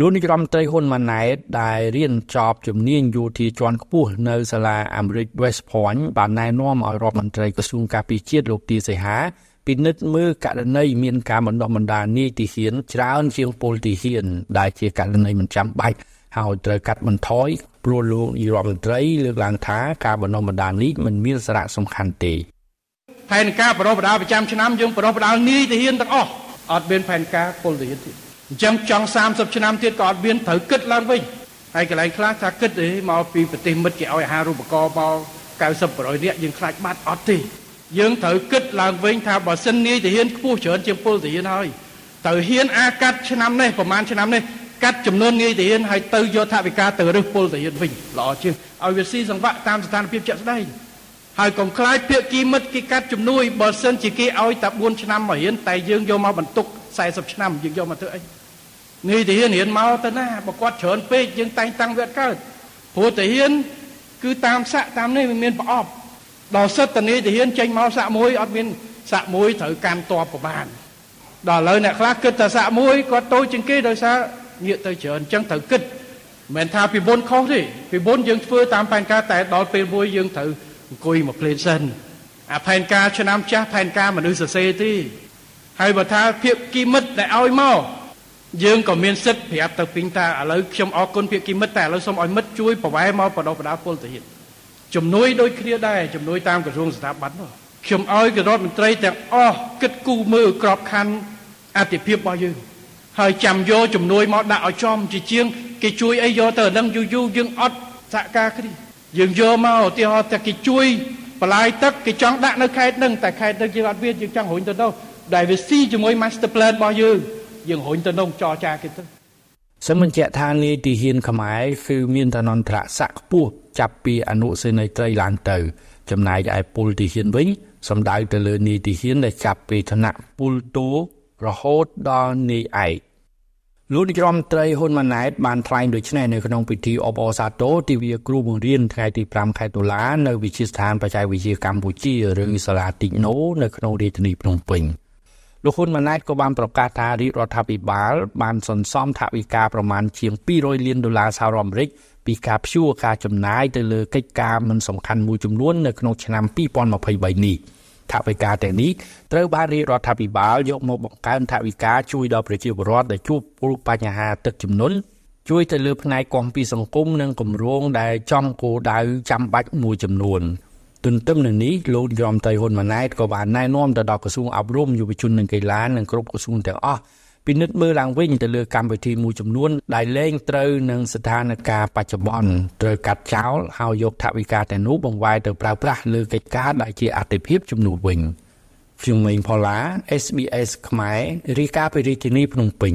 លោកនាយរដ្ឋមន្ត្រីហ៊ុនម៉ាណែតដែលរៀនចប់ជំនាញយោធាជាន់ខ្ពស់នៅសាលាអាមេរិក West Point បានណែនាំឲ្យរដ្ឋមន្ត្រីក្រសួងការពារជាតិលោកទីសីហាពិនិត្យមើលករណីមានការបណ្ដុះបណ្ដាលនីតិហ៊ានច្រើនជាងពលទាហាន ដែលជាករណីមិនចាំបាច់ហើយត្រូវកាត់បន្ថយព្រោះលោកនាយរដ្ឋមន្ត្រីលើកឡើងថាការបណ្ដុះបណ្ដាលនេះមិនមានសារៈសំខាន់ទេផែនការបណ្ដុះបណ្ដាលប្រចាំឆ្នាំយើងបណ្ដុះបណ្ដាលនីតិហ៊ានទាំងអស់អត់មានផែនការពលទាហានទេ អញ្ចឹងចង់30ឆ្នាំទៀតក៏អត់មានត្រូវគិតឡើងវិញហើយកន្លែងខ្លះថាគិតទេមកពីប្រទេសមិត្តគេឲ្យអាហារូបករណ៍មក90%នាក់យើងខ្លាចបាត់អត់ទេយើងត្រូវគិតឡើងវិញថាបើសិននាយទាហានខ្ពស់ច្រើនជាងពលទាហានហើយត្រូវហ៊ានអាកាត់ឆ្នាំនេះប្រហែលឆ្នាំនេះកាត់ចំនួននាយទាហានហើយទៅយកថវិកាទៅរឹសពលទាហានវិញល្អជាងឲ្យវាស៊ីសង្វាក់តាមស្ថានភាពជាក់ស្ដែងហើយកុំខ្លាចភាគីមិត្តគេកាត់ជំនួយបើសិនជាគេឲ្យតែ4ឆ្នាំមករៀនតែយើងយកមកបន្ទុក 40ឆ្នាំយើងយកមកធ្វើអីនេះទាហានរៀនមកទៅណាបើគាត់ច្រើនពេកយើងតែងតាំងវាកើតព្រោះទាហានគឺតាមស័កតាមនេះវាមានប្រអប់ដល់សិទ្ធិនីទាហានចេញមកស័កមួយអត់មានស័កមួយត្រូវកាន់តបប្របានដល់ឥឡូវអ្នកខ្លះគិតថាស័កមួយគាត់តូចជាងគេដោយសារងាកទៅច្រើនអញ្ចឹងត្រូវគិតមិនមែនថាពីមុនខុសទេពីមុនយើងធ្វើតាមផែនការតែដល់ពេលមួយយើងត្រូវអង្គុយមកភ្លេនសិនអាផែនការឆ្នាំចាស់ផែនការមនុស្សសរសេរទេ ហើយបើថាភាពគីមិត្តដែលឲ្យមកយើងក៏មានសិទ្ធិប្រាប់ទៅពីងថាឥឡូវខ្ញុំអរគុណភាគីមិត្តតែឥឡូវសូមឲ្យមិត្តជួយប្រវែមកបដោះបដាពលទៅទៀតជំនួយដូចគ្នាដែរជំនួយតាមក្រសួងស្ថាប័ននោះខ្ញុំឲ្យគណៈរដ្ឋមន្ត្រីទាំងអស់គិតគូរមើលក្របខ័ណ្ឌអតិភិបរបស់យើងហើយចាំយកជំនួយមកដាក់ឲ្យចំជាជាងគេជួយអីយកទៅនឹងយូរយូរយើងអត់សហការគ្នាយើងយកមកឧទាហរណ៍តែគេជួយបលាយទឹកគេចង់ដាក់នៅខេត្តនឹងតែខេត្តនឹងយើងអត់មានយើងចង់រុញទៅនោះ ដែលវាស៊ីជាមួយ master plan របស់យើងយើងរុញទៅនោះចរចាគេទៅសូមបញ្ជាក់ថានាយទីហ៊ានខ្មែរគឺមានឋានន្តរស័ក្តិខ្ពស់ចាប់ពីអនុសេនីយ៍ត្រីឡើងទៅ ចំណែកឯពលទីហ៊ានវិញសំដៅទៅលើនាយទីហ៊ានដែលចាប់ពីឋានៈពលតូរហូតដល់នាយឯកលោកនាយរដ្ឋមន្ត្រីហ៊ុនម៉ាណែតបានថ្លែងដូចនេះនៅក្នុងពិធីអបអរសាទរទិវាគ្រូបង្រៀនថ្ងៃទី5ខែតុលានៅវិទ្យាស្ថានបច្ចេកវិទ្យាកម្ពុជាឬសាលាតិចណូនៅក្នុងរាជធានីភ្នំពេញ លោកហ៊ុនម៉ាណែតក៏បានប្រកាសថារាជរដ្ឋាភិបាលបានសន្សំថវិកាប្រមាណជាង200លានដុល្លារសហរដ្ឋអាមេរិកពីការព្យួរការចំណាយទៅលើកិច្ចការមិនសំខាន់មួយចំនួននៅក្នុងឆ្នាំ2023នេះថវិកាទាំងនេះត្រូវបានរាជរដ្ឋាភិបាលយកមកបង្កើនថវិកាជួយដល់ប្រជាពលរដ្ឋដែលជួបបញ្ហាទឹកជំនន់ជួយទៅលើផ្នែកគាំពីសង្គមនិងគម្រោងដែលចំគោលដៅចាំបាច់មួយចំនួន ទន្ទឹមនឹងនេះលោកយមតៃហ៊ុនម៉ាណែតក៏បានណែនាំទៅដល់ក្រសួងអប់រំយុវជននិងកីឡានិងគ្រប់ក្រសួងទាំងអស់ពិនិត្យមើលឡើងវិញទៅលើកម្មវិធីមួយចំនួនដែលលែងត្រូវនឹងស្ថានភាពបច្ចុប្បន្នត្រូវកាត់ចោលហើយយកថវិកាទាំងនោះបង្វែរទៅប្រើប្រាស់លើកិច្ចការដែលជាអតិភិបជំនួសវិញខ្ញុំម៉េងផល្លា SBS ខ្មែររីកាពីរាជធានីភ្នំពេញ